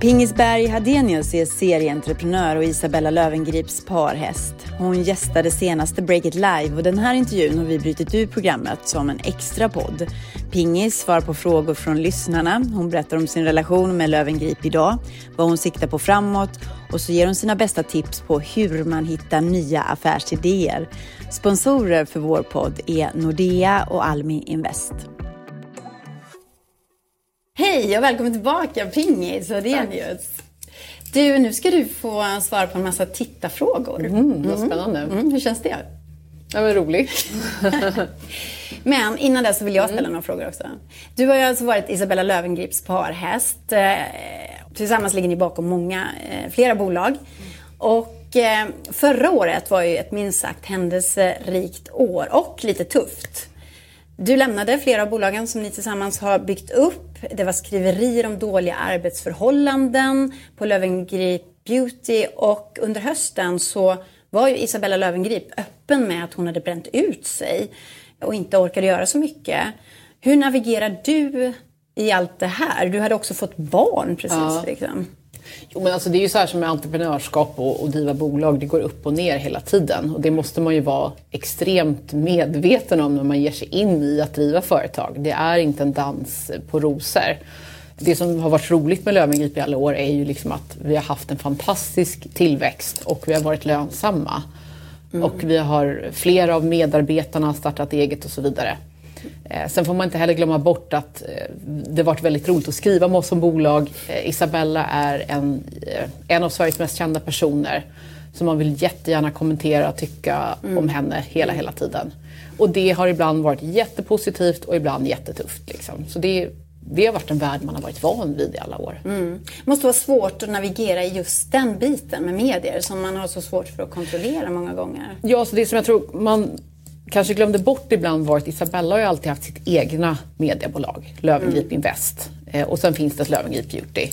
Pingisberg Hadenius är serieentreprenör och Isabella Lövengrips parhäst. Hon gästade senaste Break It Live och den här intervjun har vi brutit ur programmet som en extra podd. Pingis svarar på frågor från lyssnarna. Hon berättar om sin relation med Lövengrip idag, vad hon siktar på framåt och så ger hon sina bästa tips på hur man hittar nya affärsidéer. Sponsorer för vår podd är Nordea och Almi Invest. Hej och välkommen tillbaka Pingis och Denius. Du, nu ska du få svara på en massa tittarfrågor. Mm, vad spännande. Mm, hur känns det? Ja, men roligt. Men innan dess så vill jag ställa mm. några frågor också. Du har ju alltså varit Isabella Lövengrips parhäst. Eh, tillsammans ligger ni bakom många, eh, flera bolag. Och eh, förra året var ju ett minst sagt händelserikt år och lite tufft. Du lämnade flera av bolagen som ni tillsammans har byggt upp. Det var skriverier om dåliga arbetsförhållanden på Lövengrip Beauty och under hösten så var ju Isabella Lövengrip öppen med att hon hade bränt ut sig och inte orkade göra så mycket. Hur navigerar du i allt det här? Du hade också fått barn precis. Ja. Liksom. Jo, men alltså det är ju så här som med entreprenörskap och, och driva bolag, det går upp och ner hela tiden. Och det måste man ju vara extremt medveten om när man ger sig in i att driva företag. Det är inte en dans på rosor. Det som har varit roligt med Löwengrip i alla år är ju liksom att vi har haft en fantastisk tillväxt och vi har varit lönsamma. Mm. Och vi har flera av medarbetarna startat eget och så vidare. Eh, sen får man inte heller glömma bort att eh, det varit väldigt roligt att skriva med oss som bolag. Eh, Isabella är en, en av Sveriges mest kända personer. Så man vill jättegärna kommentera och tycka mm. om henne hela, hela tiden. Och det har ibland varit jättepositivt och ibland jättetufft. Liksom. Så det, det har varit en värld man har varit van vid i alla år. Mm. Det måste vara svårt att navigera i just den biten med medier som man har så svårt för att kontrollera många gånger. Ja, så det som jag tror man kanske glömde bort ibland var att Isabella har ju alltid haft sitt egna mediebolag, Lövengrip mm. Invest. Eh, och sen finns det Lövengrip Beauty.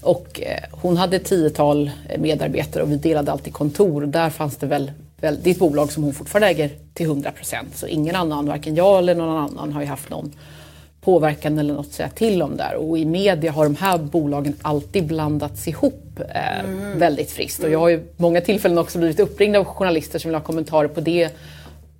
Och eh, hon hade ett tiotal eh, medarbetare och vi delade alltid kontor. Där fanns det väl, väl, det är ett bolag som hon fortfarande äger till 100 procent. Så ingen annan, varken jag eller någon annan, har ju haft någon påverkan eller något att säga till om där. Och i media har de här bolagen alltid blandats ihop eh, mm. väldigt friskt. Och jag har ju många tillfällen också blivit uppringd av journalister som vill ha kommentarer på det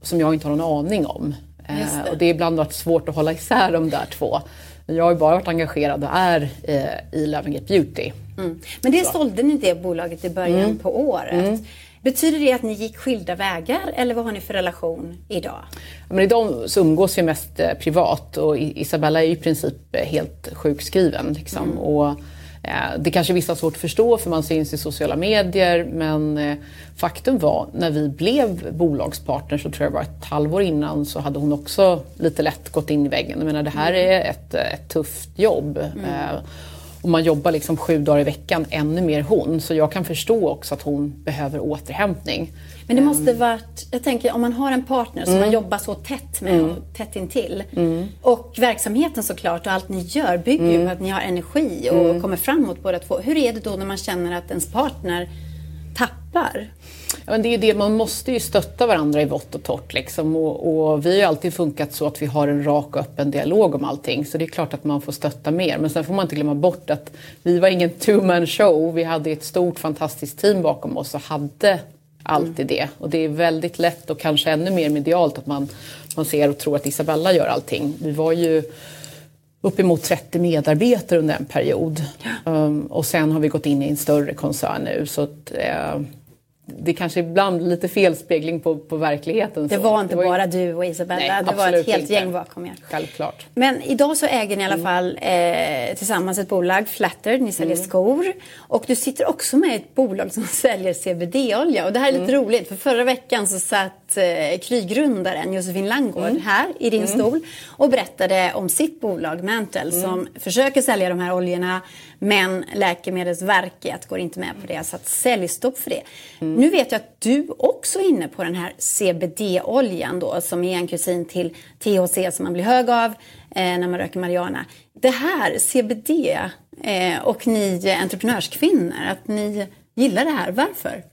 som jag inte har någon aning om. Det. Och det är ibland varit svårt att hålla isär de där två. Jag har ju bara varit engagerad och är eh, i Löwengrip Beauty. Mm. Men det så. sålde ni det bolaget i början mm. på året. Mm. Betyder det att ni gick skilda vägar eller vad har ni för relation idag? Men idag så umgås vi mest eh, privat och Isabella är i princip eh, helt sjukskriven. Liksom. Mm. Och, Eh, det kanske vissa har svårt att förstå för man syns i sociala medier men eh, faktum var när vi blev bolagspartner så tror jag det var ett halvår innan så hade hon också lite lätt gått in i väggen. Jag menar det här är ett, ett tufft jobb. Mm. Och man jobbar liksom sju dagar i veckan, ännu mer hon. Så jag kan förstå också att hon behöver återhämtning. Men det måste ehm. varit, jag tänker om man har en partner som mm. man jobbar så tätt med mm. och tätt intill. Mm. Och verksamheten såklart och allt ni gör bygger ju mm. på att ni har energi och mm. kommer framåt båda två. Hur är det då när man känner att ens partner tappar? Ja, men det är det, man måste ju stötta varandra i vått och torrt. Liksom. Och, och, vi har ju alltid funkat så att vi har en rak och öppen dialog om allting. Så det är klart att man får stötta mer. Men sen får man inte glömma bort att vi var ingen two-man show. Vi hade ett stort fantastiskt team bakom oss och hade alltid mm. det. Och det är väldigt lätt och kanske ännu mer medialt att man, man ser och tror att Isabella gör allting. Vi var ju uppemot 30 medarbetare under en period. Ja. Um, och sen har vi gått in i en större koncern nu. Så att, uh, det kanske ibland lite felspegling på, på verkligheten. Det var inte det var bara du och Isabella, nej, det var ett helt inte. gäng bakom er. Självklart. Men idag så äger ni i alla mm. fall eh, tillsammans ett bolag, Flatter, ni säljer mm. skor. Och du sitter också med i ett bolag som säljer CBD-olja. Och det här är lite mm. roligt, för förra veckan så satt eh, Kry-grundaren Josefin Langgård mm. här i din mm. stol och berättade om sitt bolag Mantle som mm. försöker sälja de här oljorna men Läkemedelsverket går inte med på det, så att säljstopp för det. Mm. Nu vet jag att du också är inne på den här CBD-oljan då som är en kusin till THC som man blir hög av eh, när man röker marijuana. Det här, CBD eh, och ni entreprenörskvinnor, att ni gillar det här, varför?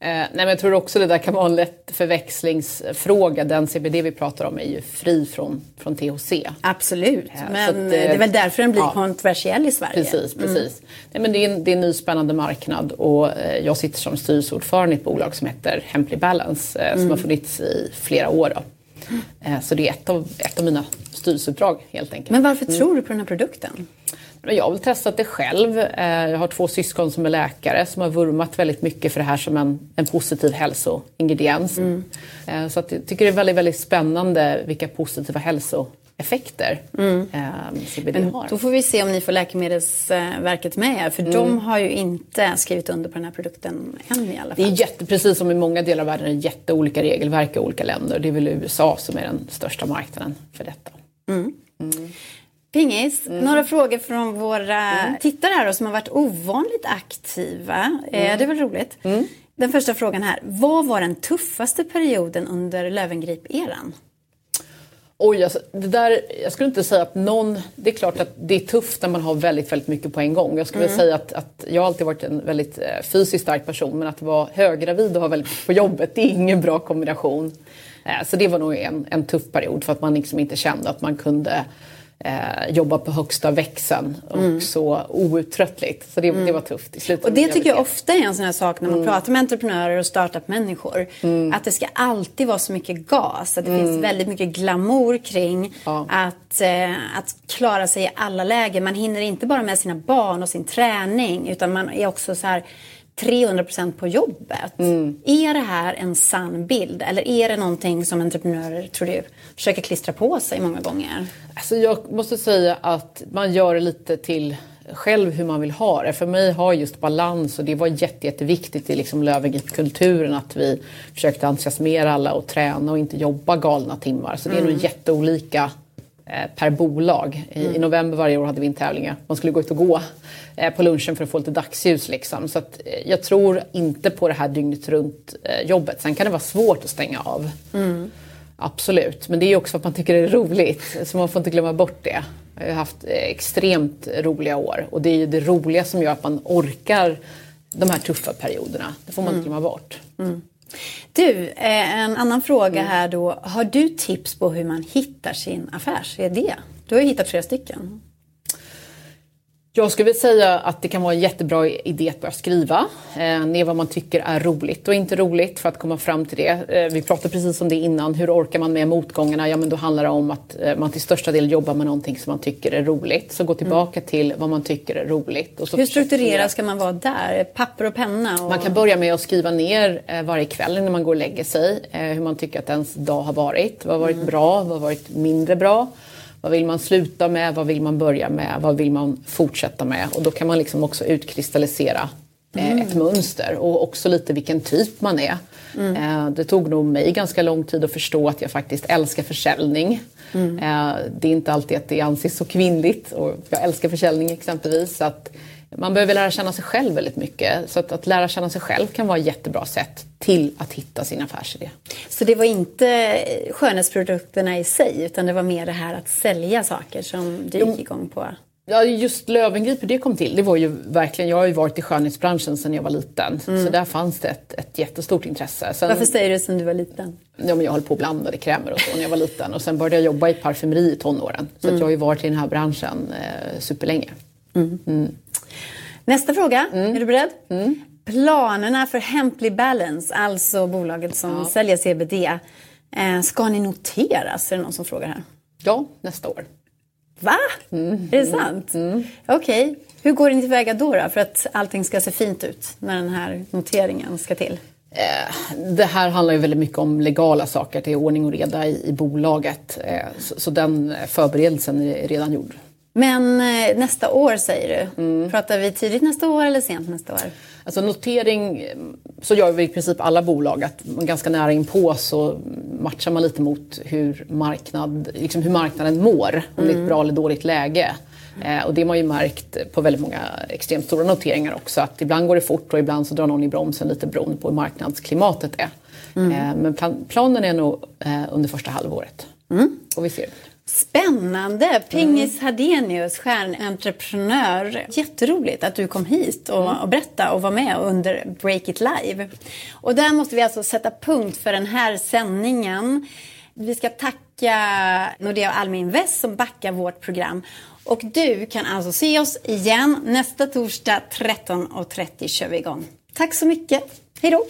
Eh, nej, men jag tror också det där kan vara en lätt förväxlingsfråga. Den CBD vi pratar om är ju fri från, från THC. Absolut, ja, men att, eh, det är väl därför den blir ja, kontroversiell i Sverige. Precis, mm. precis. Mm. Nej, men det, är en, det är en ny spännande marknad och eh, jag sitter som styrelseordförande i ett bolag som heter Hemply Balance eh, mm. som har funnits i flera år. Då. Eh, så det är ett av, ett av mina styrelseuppdrag helt enkelt. Men varför mm. tror du på den här produkten? Jag har väl testat det själv. Eh, jag har två syskon som är läkare som har vurmat väldigt mycket för det här som en, en positiv hälsoingrediens. Mm. Eh, så att jag tycker det är väldigt, väldigt spännande vilka positiva hälsoeffekter mm. CBD Men har. Då får vi se om ni får Läkemedelsverket med er, för mm. de har ju inte skrivit under på den här produkten än i alla fall. Det är jätte, precis som i många delar av världen, är jätteolika regelverk i olika länder. Det är väl USA som är den största marknaden för detta. Mm. Pingis, mm. några frågor från våra mm. tittare här som har varit ovanligt aktiva. Eh, mm. Det är väl roligt. Mm. Den första frågan här. Vad var den tuffaste perioden under Lövengrip-eran? Oj, alltså, det där, jag skulle inte säga att någon... Det är klart att det är tufft när man har väldigt, väldigt mycket på en gång. Jag skulle mm. säga att, att jag har alltid varit en väldigt eh, fysiskt stark person men att vara höggravid och ha väldigt på jobbet, det är ingen bra kombination. Eh, så det var nog en, en tuff period för att man liksom inte kände att man kunde eh, jobba på högsta växeln och mm. så outtröttligt. Så det, mm. det var tufft i slutet. Och det tycker jag ofta är en sån här sak när man mm. pratar med entreprenörer och startup-människor. Mm. Att det ska alltid vara så mycket gas. Att det finns mm. väldigt mycket glamour kring ja. att, eh, att klara sig i alla lägen. Man hinner inte bara med sina barn och sin träning utan man är också så här 300% på jobbet. Mm. Är det här en sann bild eller är det någonting som entreprenörer, tror du, försöker klistra på sig många gånger? Alltså jag måste säga att man gör det lite till själv hur man vill ha det. För mig har just balans och det var jätte, jätteviktigt i liksom Löwengrip-kulturen att vi försökte entusiasmera alla och träna och inte jobba galna timmar. Så det är mm. nog jätteolika per bolag. I, mm. I, november varje år hade vi en tävling. Man skulle gå ut och gå eh, på lunchen för att få lite dagsljus. Liksom. Så att, eh, jag tror inte på det här dygnet runt jobbet. Sen kan det vara svårt att stänga av. Mm. Absolut, men det är också för att man tycker det är roligt. Så man får inte glömma bort det. Jag har haft extremt roliga år och det är ju det roliga som gör att man orkar de här tuffa perioderna. Det får man inte mm. glömma bort. Mm. Du, eh, en annan fråga mm. här då. Har du tips på hur man hittar sin affärsidé? Du har ju hittat flera stycken. Jag skulle vilja säga att det kan vara en jättebra idé att börja skriva eh, ner vad man tycker är roligt och inte roligt för att komma fram till det. Eh, vi pratade precis om det innan, hur orkar man med motgångarna? Ja men då handlar det om att eh, man till största del jobbar med någonting som man tycker är roligt. Så gå tillbaka mm. till vad man tycker är roligt. Och så hur strukturerad ska man vara där? Papper och penna? Och... Man kan börja med att skriva ner eh, varje kväll när man går och lägger sig eh, hur man tycker att ens dag har varit. Vad har varit mm. bra? Vad har varit mindre bra? Vad vill man sluta med? Vad vill man börja med? Vad vill man fortsätta med? Och då kan man liksom också utkristallisera eh, mm. ett mönster och också lite vilken typ man är. Mm. Eh, det tog nog mig ganska lång tid att förstå att jag faktiskt älskar försäljning. Mm. Eh, det är inte alltid att det anses så kvinnligt och jag älskar försäljning exempelvis. Så att man behöver lära känna sig själv väldigt mycket. Så att, att lära känna sig själv kan vara ett jättebra sätt till att hitta sin affärsidé. Så det var inte skönhetsprodukterna i sig utan det var mer det här att sälja saker som du gick igång på? Ja, just Löwengrip, hur det kom till, det var ju verkligen, jag har ju varit i skönhetsbranschen sedan jag var liten. Mm. Så där fanns det ett, ett jättestort intresse. Sen, Varför säger du sen du var liten? Ja, men jag höll på och blandade krämer och så när jag var liten. Och sen började jag jobba i parfymeri i tonåren. Så mm. jag har ju varit i den här branschen eh, superlänge. Mm. Mm. Nästa fråga, mm. är du beredd? Mm. Planerna för Hemply Balance, alltså bolaget som ja. säljer CBD, eh, ska ni noteras? Är det någon som frågar här? Ja, nästa år. Va? Mm. Är det sant? Mm. Okej. Okay. Hur går ni tillväga då, då för att allting ska se fint ut när den här noteringen ska till? Eh, det här handlar ju väldigt mycket om legala saker, det är ordning och reda i, i bolaget. Eh, så, så den förberedelsen är redan gjord. Men eh, nästa år säger du. Mm. Pratar vi tidigt nästa år eller sent nästa år? Alltså notering, så gör vi i princip alla bolag att ganska nära inpå så matchar man lite mot hur, marknad, liksom hur marknaden mår. Om mm. det är ett mm. bra eller dåligt läge. Eh, och det har man ju märkt på väldigt många extremt stora noteringar också. Att ibland går det fort och ibland så drar någon i bromsen lite beroende på hur marknadsklimatet är. Mm. Eh, men plan, planen är nog eh, under första halvåret. Mm. Och vi ser Spännande! Pingis Hadenius, stjärnentreprenör. Jätteroligt att du kom hit och, och berättade och var med under Break It Live. Och där måste vi alltså sätta punkt för den här sändningen. Vi ska tacka Nordea och Almi Invest som backar vårt program. Och du kan alltså se oss igen nästa torsdag 13.30 kör vi igång. Tack så mycket. Hej då!